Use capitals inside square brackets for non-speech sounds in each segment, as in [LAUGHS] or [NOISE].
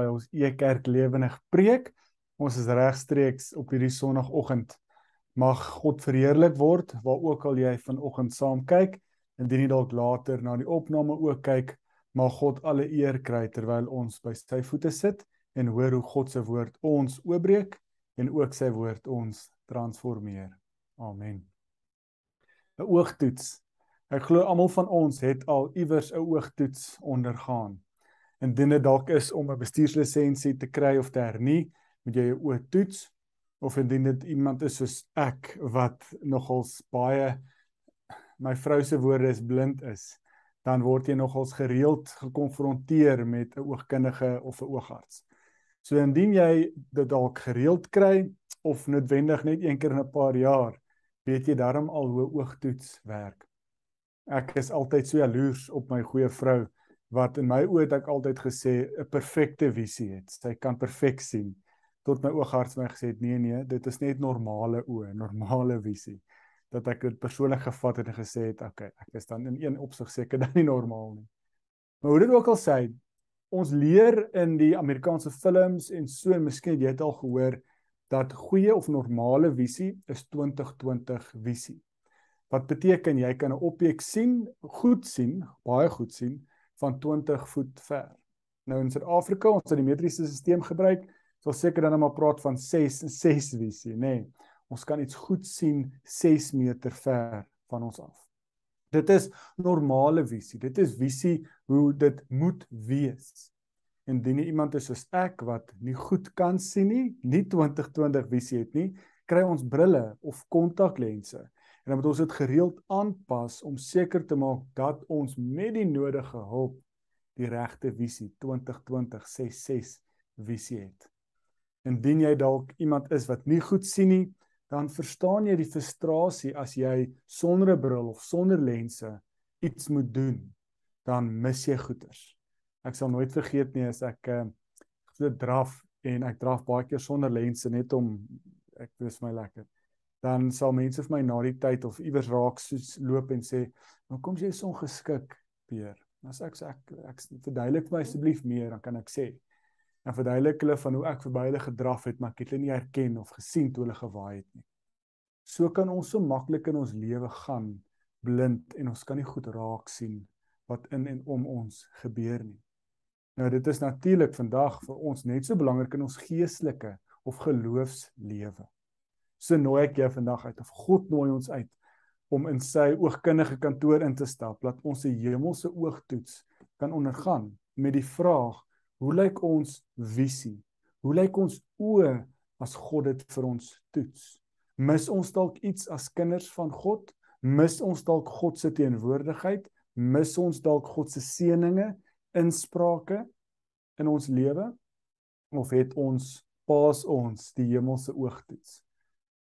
by ons E-kerk lewendig preek. Ons is regstreeks op hierdie Sondagoggend. Mag God verheerlik word waar ook al jy vanoggend saam kyk. Indien jy dalk later na die opname ook kyk, mag God alle eer kry terwyl ons by sy voete sit en hoor hoe God se woord ons oopbreek en ook sy woord ons transformeer. Amen. 'n Oogtoets. Ek glo almal van ons het al iewers 'n oogtoets ondergaan. Indien dit dalk is om 'n bestuurslisensie te kry of te hernie, moet jy 'n oë toets of indien dit iemand is soos ek wat nogals baie my vrou se woorde is blind is, dan word jy nogals gereeld gekonfronteer met 'n oogkundige of 'n oogarts. So indien jy dit dalk gereeld kry of noodwendig net een keer in 'n paar jaar, weet jy darm al hoe oogtoets werk. Ek is altyd so jaloers op my goeie vrou wat in my oë het ek altyd gesê 'n perfekte visie het. Sy kan perfek sien. Tot my oogarts my gesê het nee nee, dit is net normale oë, [LAUGHS] normale visie. Dat ek dit persoonlik gevat het en gesê het, okay, ek is dan in een opsig seker dan nie normaal nie. Maar hoe dit ook al sê, ons leer in die Amerikaanse films en so en miskien jy het al gehoor dat goeie of normale visie is 2020 visie. Wat beteken jy kan 'n objek sien, goed sien, baie goed sien, van 20 voet ver. Nou in Suid-Afrika, ons het die metriese stelsel gebruik, sal seker dan maar praat van 6 en 6 visie, nê. Nee, ons kan iets goed sien 6 meter ver van ons af. Dit is normale visie. Dit is visie hoe dit moet wees. Indien iemand is soos ek wat nie goed kan sien nie, nie 20/20 visie het nie, kry ons brille of kontaklense en dan moet ons dit gereeld aanpas om seker te maak dat ons met die nodige hulp die regte visie 2020 66 visie het. Indien jy dalk iemand is wat nie goed sien nie, dan verstaan jy die frustrasie as jy sonder 'n bril of sonder lense iets moet doen, dan mis jy goeders. Ek sal nooit vergeet nie as ek uh, so draf en ek draf baie keer sonder lense net om ek dis my lekker dan sal mense vir my na die tyd of iewers raak soos loop en sê, "Maar kom jy is ongeskik, Peer." As ek sê ek ek verduidelik vir my asseblief meer, dan kan ek sê. Dan verduidelik hulle van hoe ek verby hulle gedraf het, maar ek het hulle nie herken of gesien toe hulle gewaai het nie. So kan ons so maklik in ons lewe gaan blind en ons kan nie goed raak sien wat in en om ons gebeur nie. Nou dit is natuurlik vandag vir ons net so belangrik in ons geestelike of geloofslewe. So nooi ek jou vandag uit of God nooi ons uit om in sy oogkundige kantoor in te stap, dat ons se hemelse oogtoets kan ondergaan met die vraag: Hoe lyk ons visie? Hoe lyk ons oë as God dit vir ons toets? Mis ons dalk iets as kinders van God? Mis ons dalk God se teenwoordigheid? Mis ons dalk God se seëninge, insprake in ons lewe? Of het ons paas ons die hemelse oogtoets?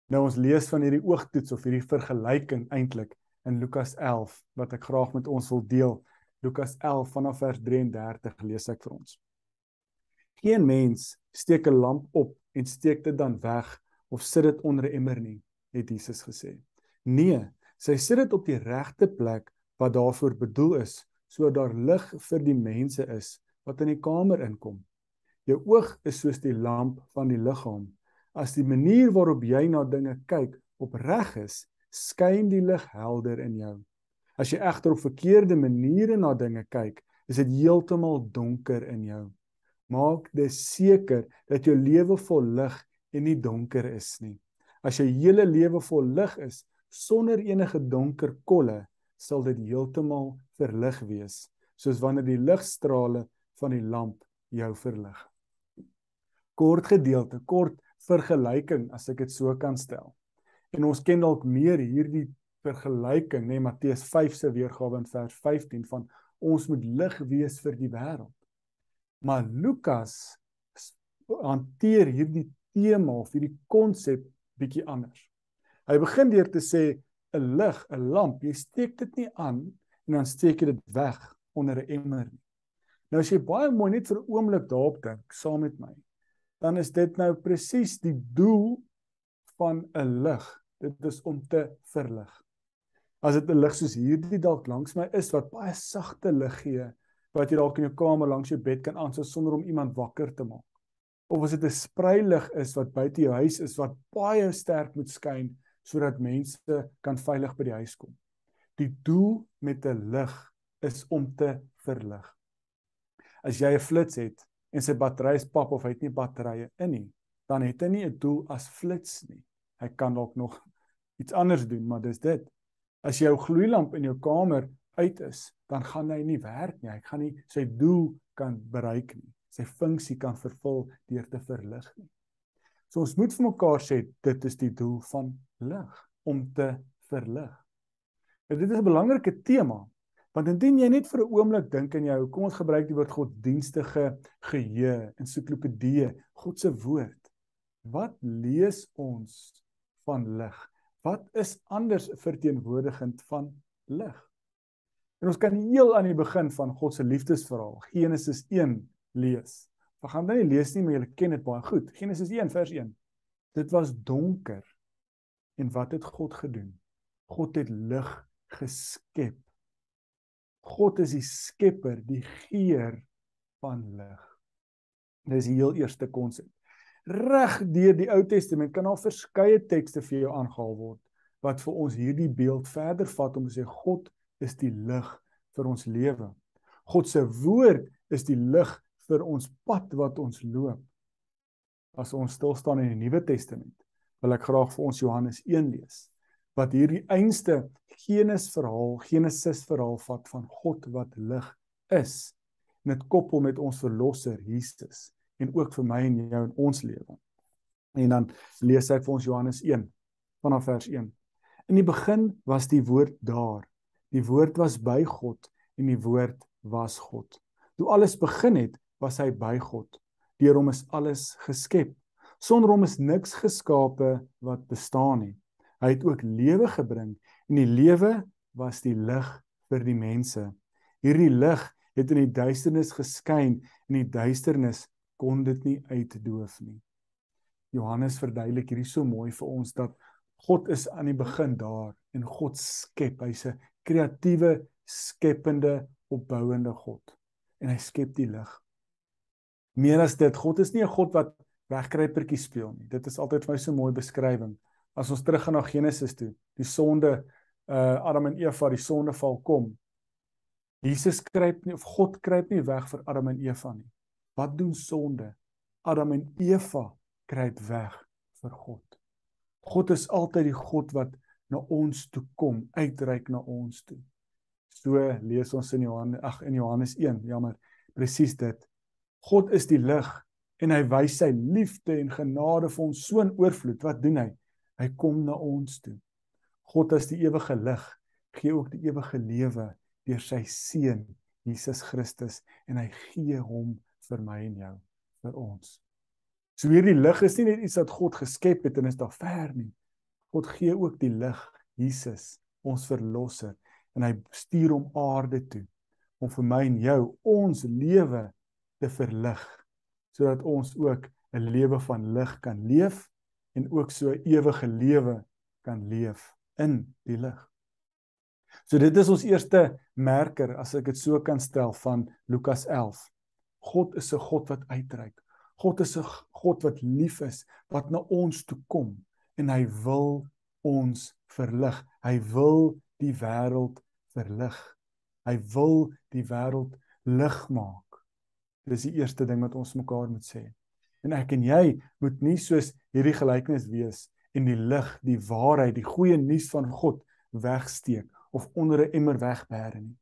Nou ons lees van hierdie oogtoets of hierdie vergelyking eintlik in Lukas 11 wat ek graag met ons wil deel. Lukas 11 vanaf vers 33 lees ek vir ons. Geen mens steek 'n lamp op en steek dit dan weg of sit dit onder 'n emmer nie, het Jesus gesê. Nee, sy sit dit op die regte plek wat daarvoor bedoel is, sodat daar lig vir die mense is wat in die kamer inkom. Jou oog is soos die lamp van die liggaam as die manier waarop jy na dinge kyk opreg is, skyn die lig helder in jou. As jy egter op verkeerde maniere na dinge kyk, is dit heeltemal donker in jou. Maak dis seker dat jou lewe vol lig en nie donker is nie. As jou hele lewe vol lig is sonder enige donker kolle, sal dit heeltemal verlig wees, soos wanneer die ligstrale van die lamp jou verlig. Kort gedeelte, kort vergelyking as ek dit so kan stel. En ons ken dalk meer hierdie vergelyking, nê, nee, Matteus 5 se weergawe in vers 15 van ons moet lig wees vir die wêreld. Maar Lukas hanteer hierdie tema of hierdie konsep bietjie anders. Hy begin deur te sê 'n lig, 'n lamp, jy steek dit nie aan en dan steek jy dit weg onder 'n emmer nie. Nou as jy baie mooi net vir 'n oomblik daarop dink saam met my, dan is dit nou presies die doel van 'n lig. Dit is om te verlig. As dit 'n lig soos hierdie dalk langs my is wat baie sagte lig gee, wat jy dalk in jou kamer langs jou bed kan aansit sonder om iemand wakker te maak. Of as dit 'n spreilig is wat buite jou huis is wat baie sterk moet skyn sodat mense kan veilig by die huis kom. Die doel met 'n lig is om te verlig. As jy 'n flits het en sy battery is pap of hy het nie batterye in nie, dan het hy nie 'n doel as flits nie. Hy kan dalk nog iets anders doen, maar dis dit. As jou gloeilamp in jou kamer uit is, dan gaan hy nie werk nie. Hy gaan nie sy doel kan bereik nie. Sy funksie kan vervul deur te verlig nie. So ons moet vir mekaar sê dit is die doel van lig om te verlig. En dit is 'n belangrike tema. Want indien jy net vir 'n oomblik dink in jou, kom ons gebruik die woord godsdienstige geheue, ensiklopedie, God se woord. Wat lees ons van lig? Wat is anders verteenwoordigend van lig? En ons kan heel aan die begin van God se liefdesverhaal, Genesis 1 lees. Ons gaan dit nie lees nie, maar julle ken dit baie goed. Genesis 1 vers 1. Dit was donker. En wat het God gedoen? God het lig geskep. God is die skepper, die geer van lig. Dis die heel eerste konsep reg deur die Ou Testament kan daar verskeie tekste vir jou aangehaal word wat vir ons hierdie beeld verder vat om te sê God is die lig vir ons lewe. God se woord is die lig vir ons pad wat ons loop. As ons stil staan in die Nuwe Testament, wil ek graag vir ons Johannes 1 lees wat hierdie einste Genesis verhaal, Genesis verhaal vat van God wat lig is. En dit koppel met ons verlosser Jesus en ook vir my en jou in ons lewe. En dan lees ek vir ons Johannes 1 vanaf vers 1. In die begin was die woord daar. Die woord was by God en die woord was God. Toe alles begin het, was hy by God. Deur hom is alles geskep. Sonder hom is niks geskape wat bestaan nie. Hy het ook lewe gebring en die lewe was die lig vir die mense. Hierdie lig het in die duisternis geskyn en die duisternis kon dit nie uitdoof nie. Johannes verduidelik hierdie so mooi vir ons dat God is aan die begin daar en God skep. Hy's 'n kreatiewe, skepende, opbouende God en hy skep die lig. Meer as dit, God is nie 'n God wat wegkruipertjies speel nie. Dit is altyd vir my so mooi beskrywing. As ons teruggaan na Genesis toe, die sonde uh Adam en Eva, die sondeval kom. Jesus kruip nie of God kruip nie weg vir Adam en Eva nie. Wat doen sonde? Adam en Eva kruip weg vir God. God is altyd die God wat na ons toe kom, uitreik na ons toe. So lees ons in Johannes ag in Johannes 1, jammer, presies dit. God is die lig en hy wys sy liefde en genade vir ons so in oorvloed. Wat doen hy? Hy kom na ons toe. God as die ewige lig gee ook die ewige lewe deur sy seun Jesus Christus en hy gee hom vir my en jou, vir ons. So hierdie lig is nie net iets wat God geskep het en is daar ver nie. God gee ook die lig, Jesus, ons verlosser, en hy stuur hom aarde toe om vir my en jou ons lewe te verlig sodat ons ook 'n lewe van lig kan leef en ook so ewige lewe kan leef in die lig. So dit is ons eerste merker as ek dit so kan stel van Lukas God is 'n God wat uitreik. God is 'n God wat lief is, wat na ons toe kom en hy wil ons verlig. Hy wil die wêreld verlig. Hy wil die wêreld lig maak. Dis die eerste ding wat ons mekaar moet sê. En ek en jy moet nie soos hierdie gelykenis wees en die lig, die waarheid, die goeie nuus van God wegsteek of onder 'n emmer wegbêre nie.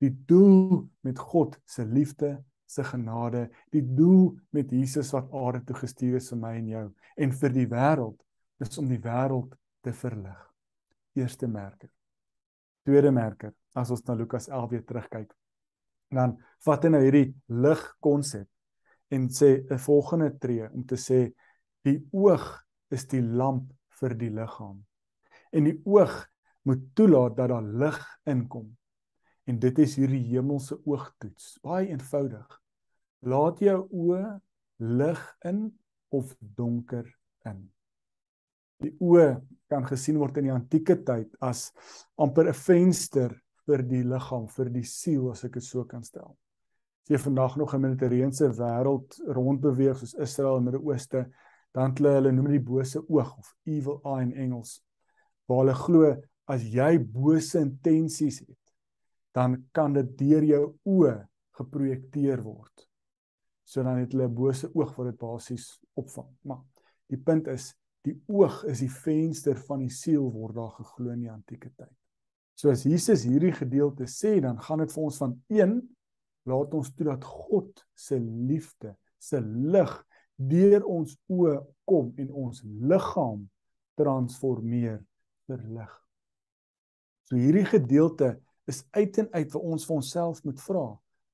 Die doel met God se liefde se genade, die doel met Jesus wat aarde toe gestuur is vir my en jou en vir die wêreld is om die wêreld te verlig. Eerste merker. Tweede merker, as ons na Lukas 11 weer terugkyk, dan vat hy nou hierdie lig konsep en sê 'n volgende tree om te sê die oog is die lamp vir die liggaam. En die oog moet toelaat dat daar lig inkom. En dit is hierdie hemelse oogtoets. Baie eenvoudig. Laat jou oë lig in of donker in. Die oë kan gesien word in die antieke tyd as amper 'n venster vir die liggaam, vir die siel as ek dit so kan stel. As jy vandag nog 'n Mediterrane wêreld rondbeweeg soos Israel en Midde-Ooste, dan hulle hulle noem dit die bose oog of evil eye in Engels. Waar hulle glo as jy bose intensies het, dan kan dit deur jou oë geprojekteer word. So dan het hulle 'n bose oog wat dit basies opvang. Maar die punt is, die oog is die venster van die siel word daar geglo in die antieke tyd. So as Jesus hierdie gedeelte sê, dan gaan dit vir ons van 1 laat ons toe dat God se liefde, se lig deur ons oë kom en ons liggaam transformeer vir lig. So hierdie gedeelte is uit en uit vir ons vir onsself moet vra,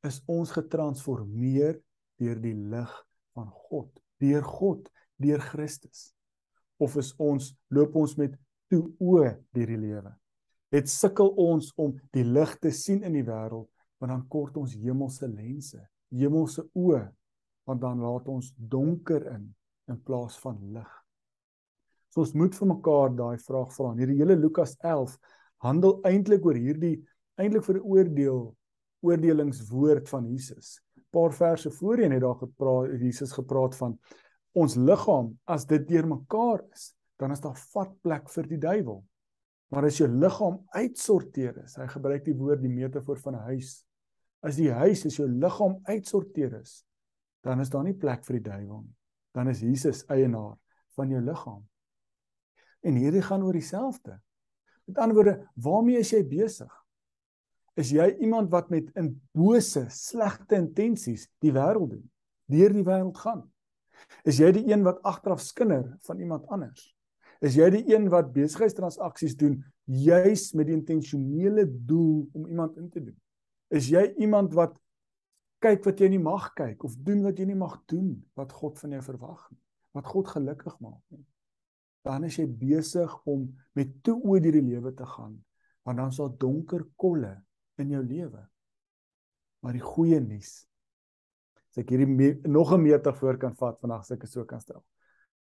is ons getransformeer deur die lig van God, deur God, deur Christus? Of is ons loop ons met toe oë deur die lewe? Het sukkel ons om die lig te sien in die wêreld, want dan kort ons hemelse lense, hemelse oë, want dan laat ons donker in in plaas van lig. So ons moet vir mekaar daai vraag vra. Hierdie hele Lukas 11 handel eintlik oor hierdie eintlik vir oordeel oordelingswoord van Jesus. 'n Paar verse voorheen het daar gepraat Jesus gepraat van ons liggaam as dit deurmekaar is, dan is daar vat plek vir die duiwel. Maar as jou liggaam uitsorteer is, hy gebruik die woord die metafoor van 'n huis. As die huis is jou liggaam uitsorteer is, dan is daar nie plek vir die duiwel nie. Dan is Jesus eienaar van jou liggaam. En hierdie gaan oor dieselfde. Met ander woorde, waarmee is jy besig? Is jy iemand wat met in bose, slegte intensies die wêreld doen? Deur die wêreld gaan? Is jy die een wat agteraf skinder van iemand anders? Is jy die een wat besigheidstransaksies doen juis met die intentionele doel om iemand in te doen? Is jy iemand wat kyk wat jy nie mag kyk of doen wat jy nie mag doen wat God van jou verwag nie, wat God gelukkig maak nie? dan is jy besig om met toe oor hierdie lewe te gaan want dan sal donker kolle in jou lewe. Maar die goeie nuus as ek hierdie nog 'n meter voor kan vat vandag as ek dit so kan stel.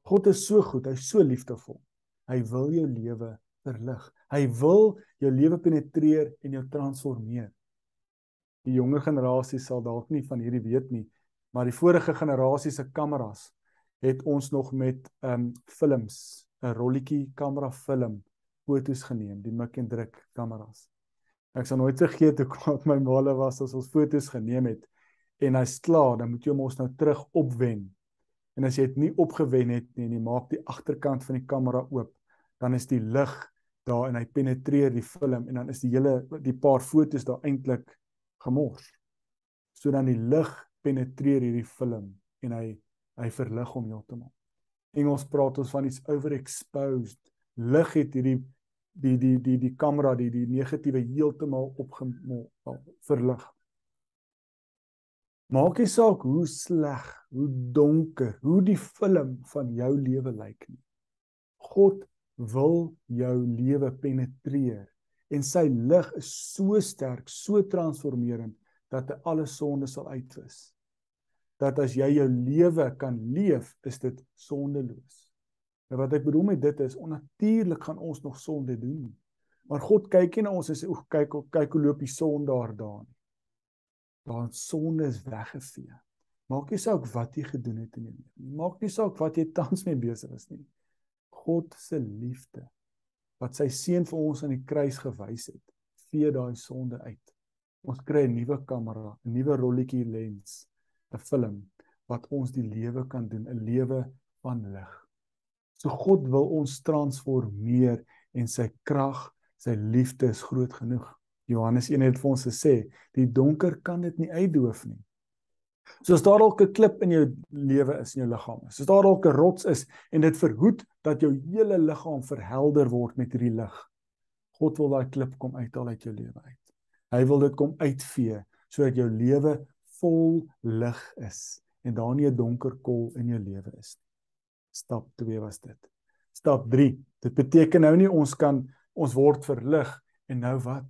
God is so goed hy's so liefdevol. Hy wil jou lewe verlig. Hy wil jou lewe penetreer en jou transformeer die jonger generasie sal dalk nie van hierdie weet nie maar die vorige generasie se kameras het ons nog met ehm um, films 'n rolletjie kamera film fotos geneem, die mik en druk kameras. Ek sal nooit vergeet hoe kwaad my maale was as ons fotos geneem het en hy's klaar, dan moet jy hom ons nou terug opwen. En as jy dit nie opgewen het nie en jy maak die agterkant van die kamera oop, dan is die lig daar en hy penetreer die film en dan is die hele die paar fotos daar eintlik gemors. So dan die lig penetreer hierdie film en hy hy verlig hom heeltemal. Engels praat ons van iets overexposed. Lig het hierdie die die die die kamera die die negatiewe heeltemal opgemol verlig. Maak nie saak hoe sleg, hoe donker, hoe die film van jou lewe lyk nie. God wil jou lewe penetreer en sy lig is so sterk, so transformerend dat hy alle sonde sal uitwis dat as jy jou lewe kan leef, is dit sondeloos. En wat ek bedoel met dit is onnatuurlik gaan ons nog sonde doen. Maar God kyk nie na ons en sê o, kyk kyk hoe loop die son daar daan. Daar sonde is weggevee. Maak nie saak wat jy gedoen het in jou lewe. Maak nie saak wat jy tans mee besig is nie. God se liefde wat sy seun vir ons aan die kruis gewys het, vee daai sonde uit. Ons kry 'n nuwe kamera, 'n nuwe rolletjie lens 'n film wat ons die lewe kan doen, 'n lewe van lig. So God wil ons transformeer en sy krag, sy liefde is groot genoeg. Johannes 1 het vir ons gesê, die donker kan dit nie uitdoof nie. So as daar dalk 'n klip in jou lewe is in jou liggaam, as daar dalk 'n rots is en dit verhoed dat jou hele liggaam verhelder word met hierdie lig. God wil daai klip kom uithaal uit jou lewe uit. Hy wil dit kom uitvee sodat jou lewe vol lig is en daar nie 'n donker kol in jou lewe is nie. Stap 2 was dit. Stap 3. Dit beteken nou nie ons kan ons word verlig en nou wat?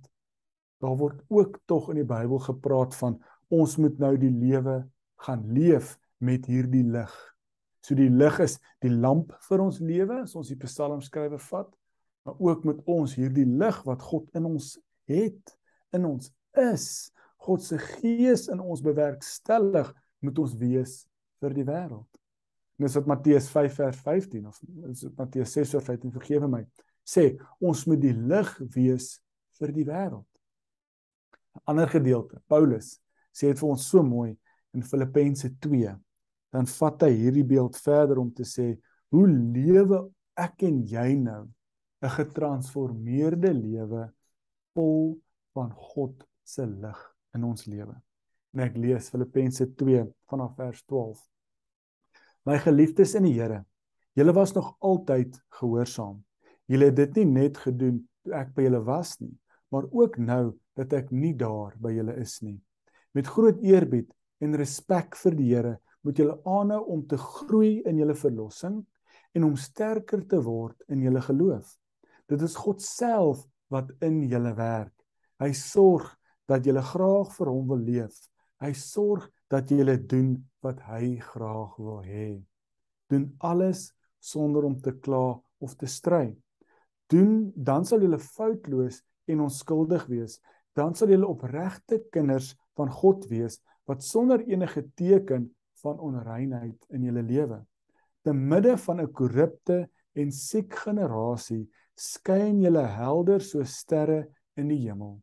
Daar word ook tog in die Bybel gepraat van ons moet nou die lewe gaan leef met hierdie lig. So die lig is die lamp vir ons lewe, as ons die Psalm skrywe vat, maar ook met ons hierdie lig wat God in ons het, in ons is, God se gees in ons bewerkstellig moet ons wees vir die wêreld. Dis wat Matteus 5 vers 15 of is dit Matteus 6 vers 15 vergewe my. Sê ons moet die lig wees vir die wêreld. 'n Ander gedeelte, Paulus sê dit vir ons so mooi in Filippense 2. Dan vat hy hierdie beeld verder om te sê hoe lewe ek en jy nou 'n getransformeerde lewe vol van God se lig in ons lewe. En ek lees Filippense 2 vanaf vers 12. My geliefdes in die Here, julle was nog altyd gehoorsaam. Julle het dit nie net gedoen toe ek by julle was nie, maar ook nou dat ek nie daar by julle is nie. Met groot eerbied en respek vir die Here, moet julle aanhou om te groei in julle verlossing en om sterker te word in julle geloof. Dit is God self wat in julle werk. Hy sorg dat jy graag vir hom wil leef. Hy sorg dat jy doen wat hy graag wil hê. Doen alles sonder om te kla of te stry. Doen dan sal jy foutloos en onskuldig wees. Dan sal jy opregte kinders van God wees wat sonder enige teken van onreinheid in julle lewe. Te midde van 'n korrupte en siek generasie skyn julle helder so sterre in die hemel.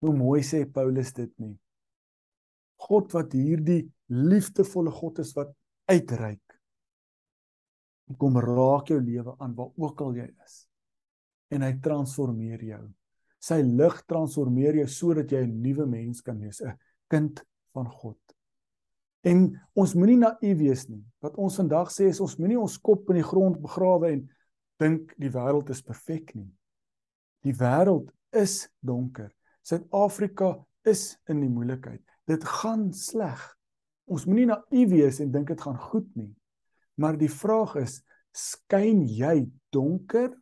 Hoe mooi sê Paulus dit nie. God wat hierdie liefdevolle God is wat uitreik. Kom raak jou lewe aan waar ook al jy is. En hy transformeer jou. Sy lig transformeer jou sodat jy 'n nuwe mens kan wees, 'n kind van God. En ons moenie naïef wees nie. Wat ons vandag sê is ons moenie ons kop in die grond begrawe en dink die wêreld is perfek nie. Die wêreld is donker. Suid-Afrika is in die moeilikheid. Dit gaan sleg. Ons moenie naïef wees en dink dit gaan goed nie. Maar die vraag is, skyn jy donker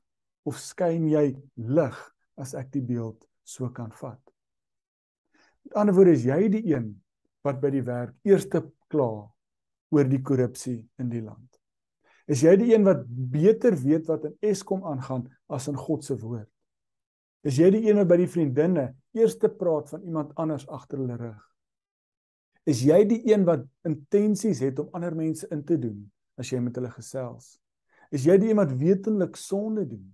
of skyn jy lig as ek die beeld so kan vat? Met ander woorde, is jy die een wat by die werk eerste kla oor die korrupsie in die land? Is jy die een wat beter weet wat in Eskom aangaan as in God se woord? Is jy die een wat by die vriendinne eerste praat van iemand anders agter hulle rug? Is jy die een wat intensies het om ander mense in te doen as jy met hulle gesels? Is jy die een wat wetenlik sonde doen?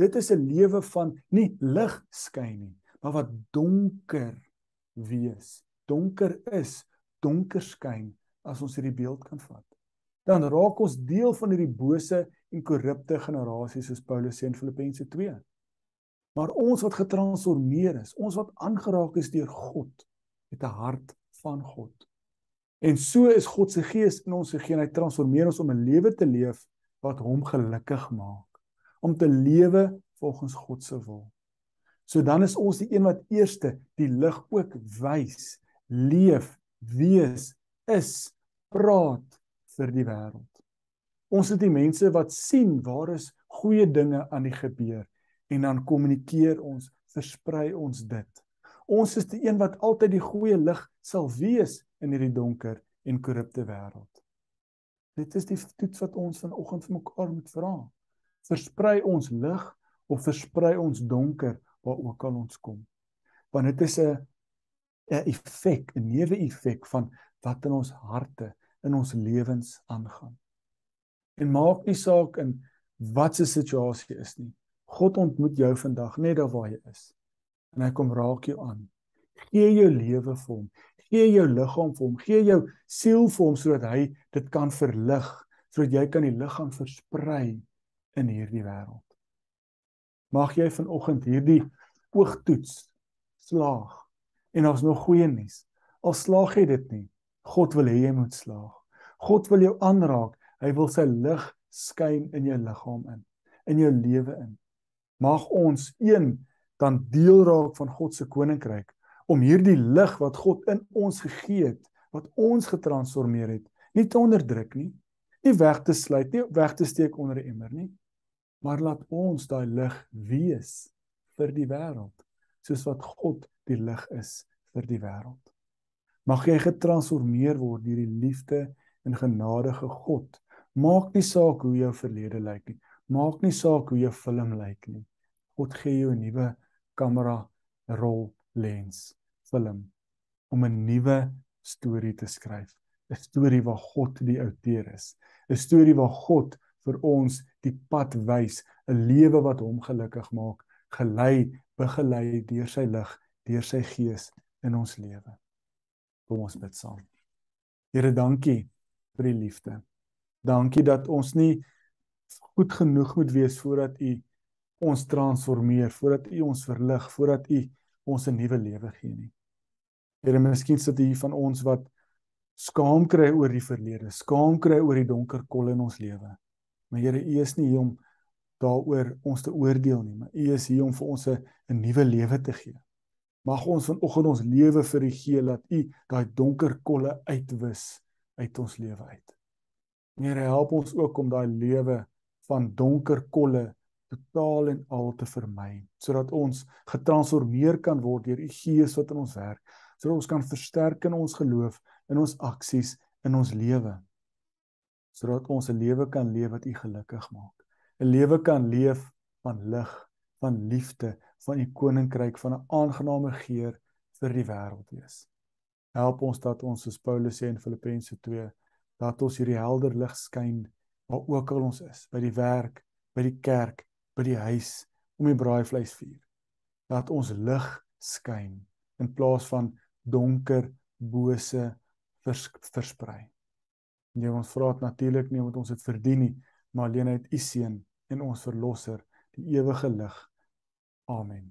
Dit is 'n lewe van nie lig skyn nie, maar wat donker wees. Donker is, donker skyn as ons hierdie beeld kan vat. Dan raak ons deel van hierdie bose en korrupte generasie soos Paulus sê in Filippense 2. Maar ons wat getransformeer is, ons wat aangeraak is deur God, het 'n hart van God. En so is God se gees in ons gegee en hy transformeer ons om 'n lewe te leef wat hom gelukkig maak, om te lewe volgens God se wil. So dan is ons die een wat eerste die lig ook wys, leef, wees, is, praat vir die wêreld. Ons is die mense wat sien waar is goeie dinge aan die gebeur en dan kommunikeer ons, versprei ons dit. Ons is die een wat altyd die goeie lig sal wees in hierdie donker en korrupte wêreld. Dit is die toets wat ons vanoggend vir mekaar moet vra. Versprei ons lig of versprei ons donker waar ook al ons kom. Want dit is 'n 'n effek, 'n neeweffek van wat in ons harte, in ons lewens aangaan. En maak nie saak in wat se situasie is nie. God ontmoet jou vandag net daar waar jy is. En hy kom raak jou aan. Gee jou lewe vir hom. Gee jou liggaam vir hom. Gee jou siel vir hom sodat hy dit kan verlig, sodat jy kan die lig gaan versprei in hierdie wêreld. Mag jy vanoggend hierdie oogtoets slaag. En ons nog goeie nuus. Al slaag jy dit nie, God wil hê jy moet slaag. God wil jou aanraak. Hy wil sy lig skyn in jou liggaam in, in jou lewe in mag ons een dan deel raak van God se koninkryk om hierdie lig wat God in ons gegee het, wat ons getransformeer het, nie te onderdruk nie, nie weg te sluit nie, weg te steek onder 'n emmer nie, maar laat ons daai lig wees vir die wêreld, soos wat God die lig is vir die wêreld. Mag jy getransformeer word deur die liefde en genadige God. Maak nie saak hoe jou verlede lyk nie. Maak nie saak hoe jou film lyk nie. God gee jou 'n nuwe kamera rol lens film om 'n nuwe storie te skryf. 'n Storie waar God die outeur is. 'n Storie waar God vir ons die pad wys, 'n lewe wat hom gelukkig maak, gelei, begelei deur sy lig, deur sy gees in ons lewe. Kom ons bid saam. Here, dankie vir die liefde. Dankie dat ons nie goed genoeg moet wees voordat U ons transformeer, voordat U ons verlig, voordat U ons 'n nuwe lewe gee nie. Here, miskien sit hier van ons wat skaam kry oor die verlede, skaam kry oor die donker kolle in ons lewe. Maar Here, U is nie hier om daaroor ons te oordeel nie, maar U is hier om vir ons 'n nuwe lewe te gee. Mag ons vanoggend ons lewe vir U gee dat U daai donker kolle uitwis uit ons lewe uit. Here, help ons ook om daai lewe van donker kolle totaal en al te vermy sodat ons getransformeer kan word deur u gees wat in ons werk sodat ons kan versterk in ons geloof in ons aksies in ons lewe sodat ons 'n lewe kan leef wat u gelukkig maak 'n lewe kan leef van lig van liefde van u koninkryk van 'n aangename geur vir die wêreld wees help ons dat ons soos Paulus sê in Filippense 2 dat ons hierdie helder lig skyn waar ook al ons is, by die werk, by die kerk, by die huis om die braaivleisvuur. Laat ons lig skyn in plaas van donker, bose vers, versprei. Nee, ons vra dit natuurlik nie omdat ons dit verdien nie, maar alleen uit U seën en ons verlosser, die ewige lig. Amen.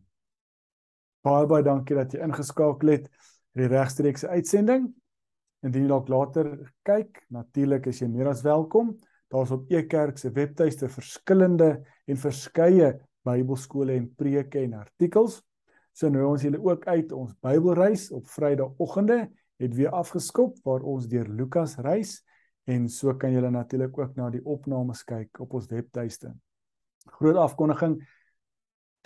Baie baie dankie dat jy ingeskakel het vir die regstreekse uitsending. Indien jy dalk later kyk, natuurlik is jy meer as welkom. Daar's op Ekerk se webtuiste verskillende en verskeie Bybelskole en preke en artikels. So nou ons julle ook uit ons Bybelreis op Vrydagoggende het weer afgeskop waar ons deur Lukas reis en so kan julle natuurlik ook na die opnames kyk op ons webtuiste. Groot afkondiging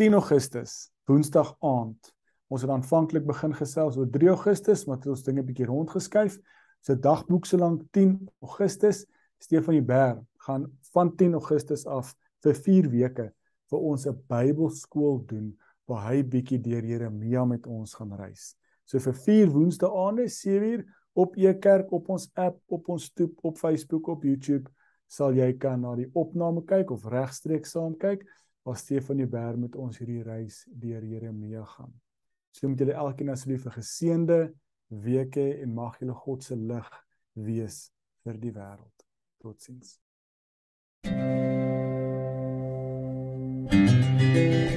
10 Augustus, Woensdag aand. Ons het aanvanklik begin gesels oor 3 Augustus, maar het ons dinge bietjie rondgeskuif. So dagboek so lank 10 Augustus Stefan die Berg gaan van 10 Augustus af vir 4 weke vir ons 'n Bybelskool doen waar hy bietjie deur Jeremia met ons gaan reis. So vir 4 woensdae 7uur op Ekerk op ons app, op ons toep, op Facebook, op YouTube sal jy kan na die opname kyk of regstreeks saam kyk waar Stefan die Berg met ons hierdie reis deur Jeremia gaan. So moet julle elkeen asseblief 'n geseënde week hê en mag julle God se lig wees vir die wêreld. Totsiens. thank you